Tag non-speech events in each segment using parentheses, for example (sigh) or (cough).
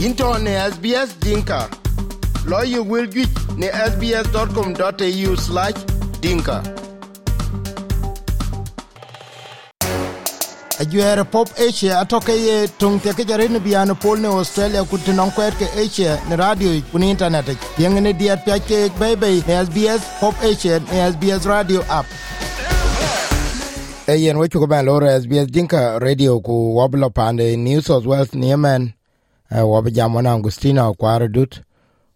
into ne SBS Dinka. Lawyer will get ne sbs.com.au slash dinka. ajuere pop asia atoke ye tung te ke jare ne biano pol ne australia ku te non kwet ke asia ne radio ku ni internet yeng ne diat pya ke bebe ne sbs pop asia ne sbs radio app e yen wechu ko ben loro sbs dinka radio ku woblo pande new south wales ni yemen bi jam wana angustina wa kwa ku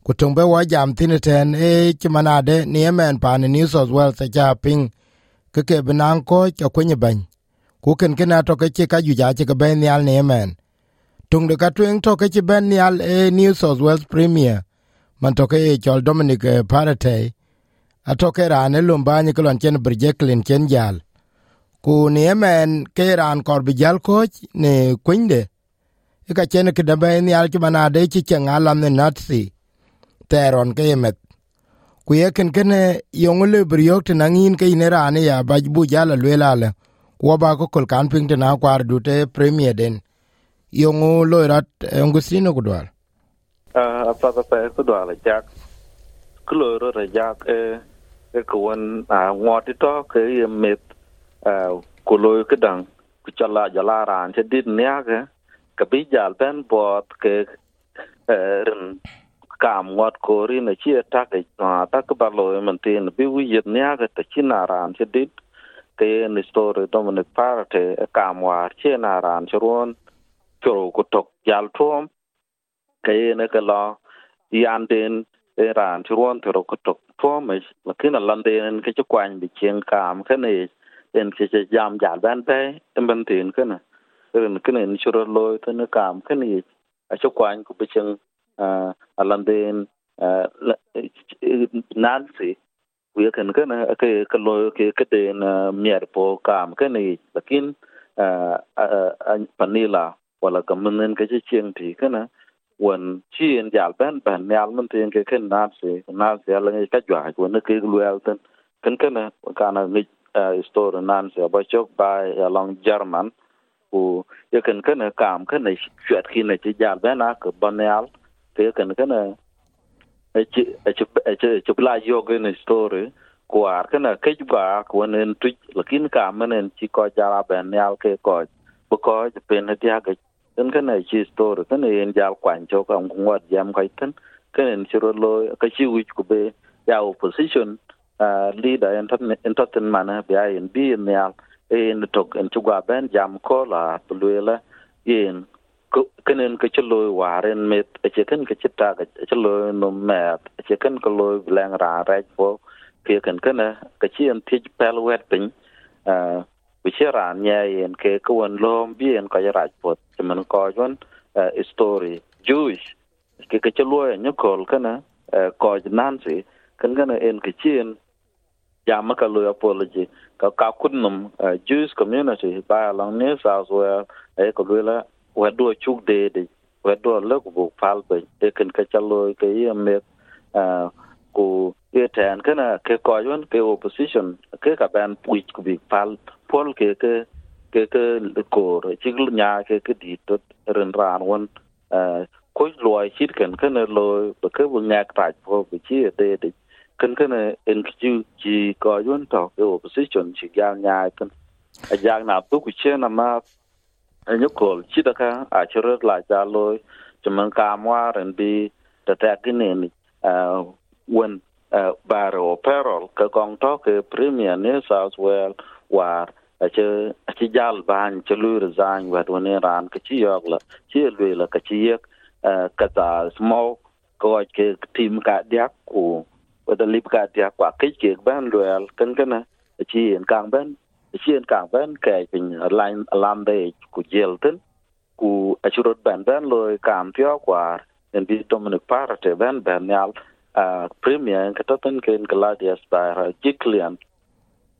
Kutungbe be wa jam tine ten e chimanade ni yemen ni new south wales cha ping ke ke binan ko cha kwenye bany. Ku ken ken ato ke chika ju ja che ke ben yal ne men tung de ka twen to ke ben yal e new south wales premier. Man to ke chol dominic parate atoke ke lumbanyi lumba ni kolon chen brjeklin chen jal. Ku ni emen ke ran kor bi jal ko ne kwinde. e ka chen ke de ben yal che mana de che chen alam ne natsi teron ke met ku ye ken ken yongule briok te nangin ke ne ran ya bajbu jala lwela la wo ba ko kol kan ping na kwar du te premier den. Yongu loirat ngusino kudwal a pa pa pa kudwal jak. Kloro ra jak e e kuan a ngoti to ke ye met a kuloy kedang ku chala jala ran che dit nya ke ka bi jal ben bot ke eh, rin kam ngot ko ri na chi ta ke ta ka ba lo man tin bi wi yet nya ke ta chi na ran che dit. Ke ni story dominic parate eh, kam war che na ran chron choro ko tok jal tuom. Ke ne ke lo yan den e eh, ran chron choro ko tok tuom e lakini landen ke che kwan bi chen kam ke ne en ke che jam jal ban pe, en ban tin ke na ren ke ni choro lo to ne kam ke a cho kwan ku bi chen a landen nancy we kan kana ke ke lo ke ke de na mier po kam ke ni lakin panila wala kamunen ke chieng ti kana wan chien jal ban ban nyal mun tin ke ken na se na se ala ngi ka jwa ko ne ke lu al ten kan kana kana ni store nan se ba chok ba along german ku cái kan cảm kam kana chuyện khi ne chi jal ban na, ke ban nyal ke kan chụp chupla yoga ni story kuar kana ke ba kunen tu lakin ka manen chi ko jara ben yal ke ko, bu ko pen dia ke ten kana chi story kana en jal kwan cho ka ngot jam kai ten kana chiro lo, ka chi wi ku be, ya opposition leader entertainment mana be in be in yal in tok in chugwa ben jam ko la tulela yen kenen ke chlo waren met che ken ke chita ke chlo no met che ken ko lo blang ra ra po ke ken ken ke chien tij pel wet pin a bi che ran nya yen ke ko won lom bien ko ra po men ko jon story jewish ke ke chlo nyokol kana ko nancy. Ken ken en ke chien jama ka lo apology ka ka kunnum eh, jewish community by along new south eh, wales e ko la wedo chuk de de wedo le ku pal be e ken ka chalo ke ye me eh, ku ye kana ke ko yon ke opposition, ke ka ban puich ku bi pal, pol ke ke ke ke ko chigl nya ke ke di to ren ran won ko loy chit ken kana lo ke bu nya ta po bi chi de de ken kana en ju ji ko yon to ke opposition chi ga nya ken a jang na tu ku che na ma nyukol chidaka a churut la cha loy chuman kamwa ren bi ta ta kinen wen baro perol ka kong to ke premier new south wales war. A che a chi jal ban che lu resign wa do ne ran cái chi yok la chi lu la ka chi yek ka ta small ko ke tim ka dia ku và da lip ka dia kwa ke ke ban luel kan kana chi en kang ban chien kang của ke pin line alam de ku jelten ku achurot ben ben loy kam pyo kwar en bi dominic parate ben ben yal a premier en katoten ken gladius by jiklian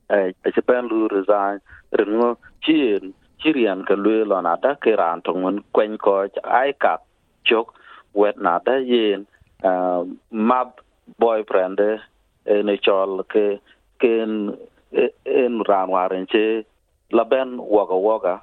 e e ben lu resign rengo chien chirian ka lu lo na da ke ran tongun kwen ko ai kap chok wet na da yen map boyfriend eh, eh, e ne chol ke ken en eh, ran waren che laben woga woga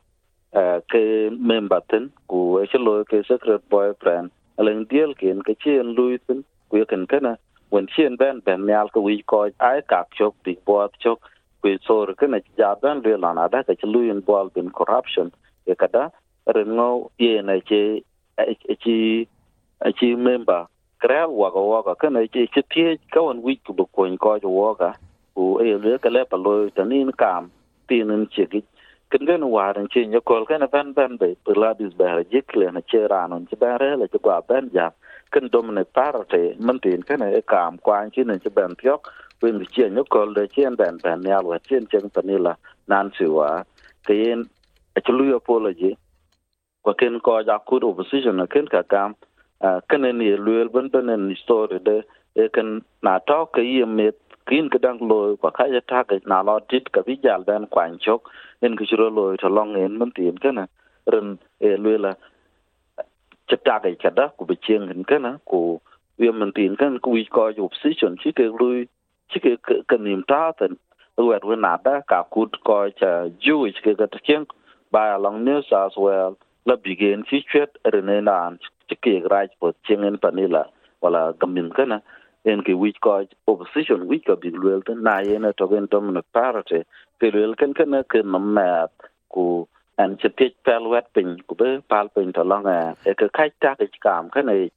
ke member ku echelo ke secret boyfriend. Alen diel ken ke chen lui ku e ken kana wen chen ben ben nyal ku wi ko ai kak chok, big boat chok, ku e sor kana ja ben le lana da ka lui bol bin corruption. Ke kada, ren ngo ye na che e, chi chi member krel waga waga kana che che tie ka wan wi ku bu ko ko waga ku e le ka le pa lo tanin kam tinin che gi. Ken gen waran chi nya kol kana ban ban be pila bis ba jikle na che ranon che ba re la che gwa ban ja. Ken domine parte man tin kana e kam kwan chi ne che ban pyok wen chi nya kol de chen ban ban ya wa chen chen panila nan chi wa. Ke yen a chulu apology kwa ken ko ja ku opposition ken ka kam ken ni luel ben ben histori de e ken na to ke yemet kin ke dang lo kwa ka ya ta ke na lo tit ka bi jal ben kwan chok en ke churo lo to long en man tin kana ren e luela cha ta ke ka da ku bi cheng en kana ku wi man tin kan ku wi ko opposition chi ke lui chi ke ka nim ta ten wer we na da ka kut ko cha ju ke ka cheng ba long new as well la bigen chi chwet rene nan chi ke raj po cheng en panila wala gamin kana en ke wich ko opposition wich ko big luel ten na yene to gen dominant party ke luel ken ken ke mamat ku an che pich pel wet pin ku be pal pin to long e ke kai ta ke kam ken e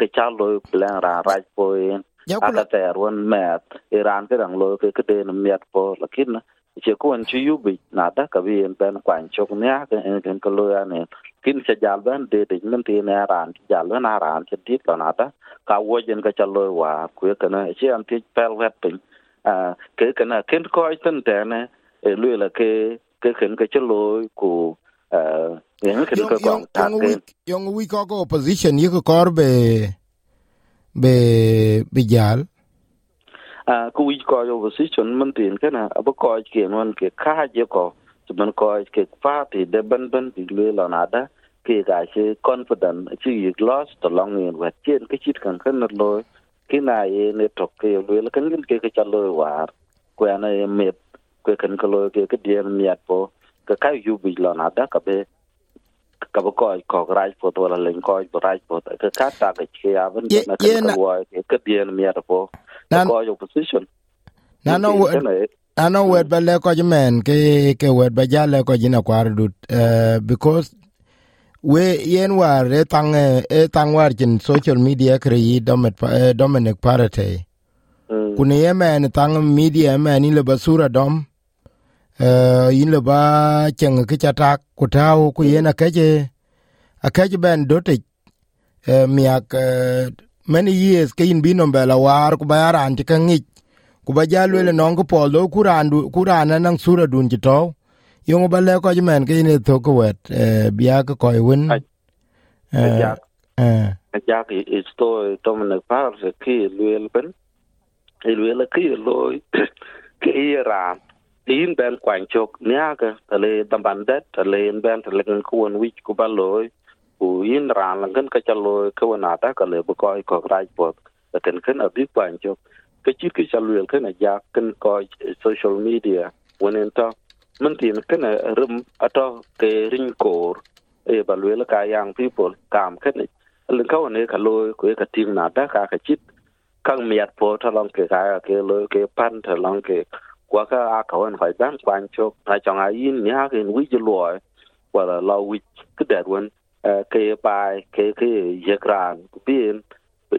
ke cha lo plan ra raj po en aka ter won met iran ke dang lo ke ke den miat po lakin che ko an chu yu bi na da ka bi en ben kwan chok nya ke en ken ko lo ya ne kin cha jal ben de de men ti ne ran jal ben aran che dik to na da ka wo jen ka cha lo wa ku ka na che an ti pel wet pin a ke ka na ken ko ten te ne lu la ke ke ken ka cha lo ku a yen ken ka ko ta ke yong wi ko ko opposition yi ko kor be be be jal a ku wi ko opposition man tin kana abo ko ke non ke ka je ko man ko ke party de ban ban bi lu la na da ke ga che confident chi yi loss to long in wet chen ke chit kan kan lo ki na ye ne to ke lu la kan ke ke cha lo war ana ye me ko kan ko lo ke ke dien miat po ka ka yu bi la na da ka be ka ba ko ko rai po to la len ko rai po ka ka ta ya ban na ka ko ke ke dien miat po ko yo position. Na no ano wet ba le ko men ke ke wet ba jale ko jina kwar dut uh, because we yen war e tang e tang war jin social media kre yi domet dominic parate mm. kuni ye men tang media men ile basura dom uh, in le ba cheng ke chatak kutau ku yen akeje akeje ben dote miak many years ke in binom bela war ku bayaran ti kangich ku ba ja lwele nong ko pol do kurandu kurana nang sura dun ji to yong ba le ko men ke ne to ko wet bia ko ko win. Ja. ja ki sto to men par se ki lwel (coughs) ben lwel ki lo ke ira in ben kwan chok nya ka tale tamban det tale ben tale ko won wich ku ba lo ku in ran lan kan ka cha lo ko na ta ka le ko ko raj pot. Kan kan abi kwan chok cái chi cái luyện cái này giá cần coi eh, social media wonen ta mình thì cái này rum à, ato cái ring kor e ba luyện là cái young people, cảm cái này. Lần sau này ka lo eh, cái cái team nào đó cả cái chiếc kang miat po ta long ke cái ke lo ke pan ta long ke kwa ka a ka wan phải ban quan cho. Ta chong a yin nya ke wi ju lo wa la lo wi cái dat won ke bai ke ke ye kran bin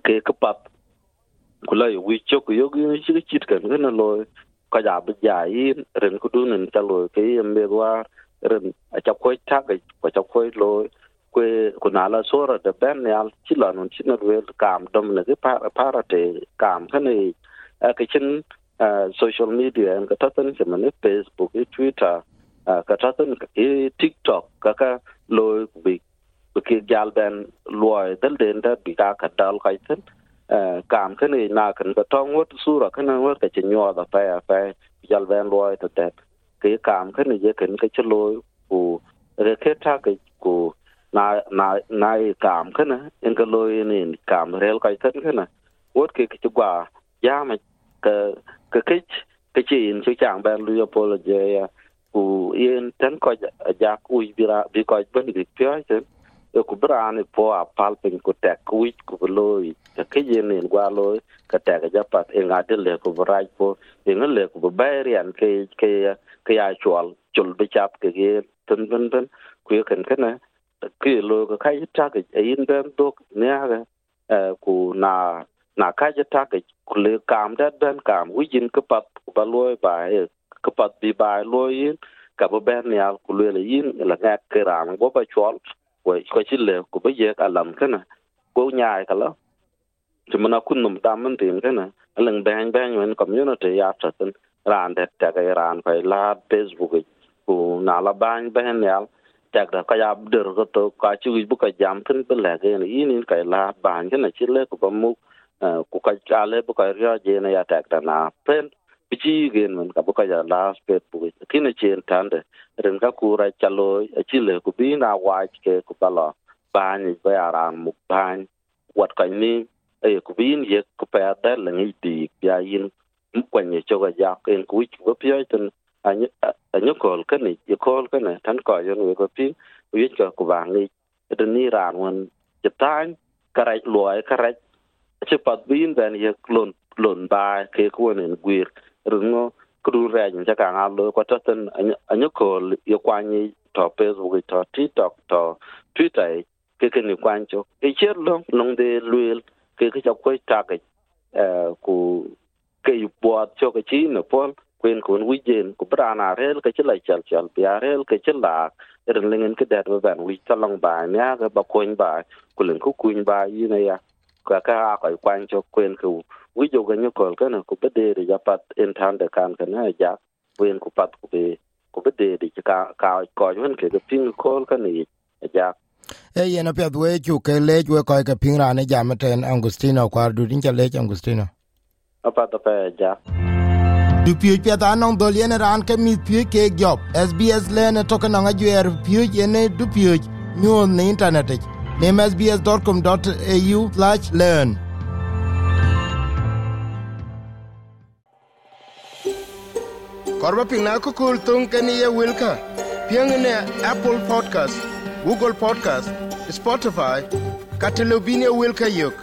ke ka pap kula yo wi chok yo gi chi chit kan gana lo ka ja bi ja yi, ren ku dun ta lo ke yem be wa ren a cha ko ta ga ko cha ko lo kwe kuna la sora de ben ya, chi la nun chi na we kam dom ne ke para te kam ka ne ka chin social media en ka ta tan che mane facebook e twitter ka ta tan e tiktok, ka ka lo bi ke gal ben lo e dal den da, bi ka ka dal ka tan kam kene na kan ka tong wot sura ka wot ka chenyo da pa pa gal ben loy to tet ke kam kene je kan ka chlo ku re ke ta ke ku na na na kam kana en ka loy ni kam rel ka tan kana wot ke ke gwa ya ma ka ka ke ke chi in chu chang ben lu apology ya ku yen tan ko ja ku bi ra bi ko ben bi pyo chen e ku brani po a palpin ku tek ku wich ku loy ta ke yen en gwa loi ka tek ja pat e nga de le ku braj po e nga le ku bayrian ke ke ke ya chwal chul bi chap ke ge tun tun tun ku ye ken kana ke lo ka kai ta ke e in ben dok ne ga ku na na ka ja ta ke ku le kam da ben kam wijin ke pat ku ba loi ba e ka pat bi ba loy ka ba ben ya ku le yin la nga ke ram bo ba chwal ko ko chile ko be ye ka lam kana ko nyaay kala ti kunum kun num tin kana lang bang bang wen community ya ta ran det ta ga ran fa la facebook ko na la bang bang yal tak da ka ya der ko to ka chi bu ka jam tin be la ge ni ni ka la bang kana chile ko ba mu ko ka chale bu ka ya je na ya tak da na pen chi gen man ka bu ka ya la spet bu kina chen tande. Ren ka ku ra chalo chile ku bi na wa ke ku bala ban ba ya ran mu ban wat ka ni e eh, ku bi ye ku pa da le ni di ya yin mu kwa ni cho ga ya ken ku ku pi ai ten a ni kol ka ni ye kol ka ne tan ko yo ni ko pi u wi ka ku ba ni de ni ran won je tan ka ra loy ka ra chi pat bin ben ye klon klon ba ke ku ne gwir rungo kru raj cha ka nga lo kwa to ten anyo ko yo kwani to facebook to tiktok to twitter ke ke ni kwancho e cher lo nong de luel ke ke cha ko ta ke ku ke yu po cho ke chi no pol kwen kun wi jen ku prana rel ke chila chal chal pia rel ke chila ren lingen ke dat ban wi ta long ba nya ga ba koin ba ku len ku kuin ba yi na ya ka ka ko kwancho kwen ku wi jo ga nyokol kana ku bede ri ya pat en tan de kan kana ja wen ku pat ku be ku bede ri ka ka ko yun ke ga ping kol kana ja. E yen apia we chu ke le we ko ke ping ra ne jam ten angustino kwar du din le angustino. Apa ta pa ja. Du piu pia da nong dol yen ran ke mi piu ke job sbs le ne to kana ngajwer piu yen du piu nyu ne Name sbs.com.au slash learn. Korba pingna kukul tung kani ye wilka. Piangene Apple Podcast, Google Podcast, Spotify, katilubini wilka yuk.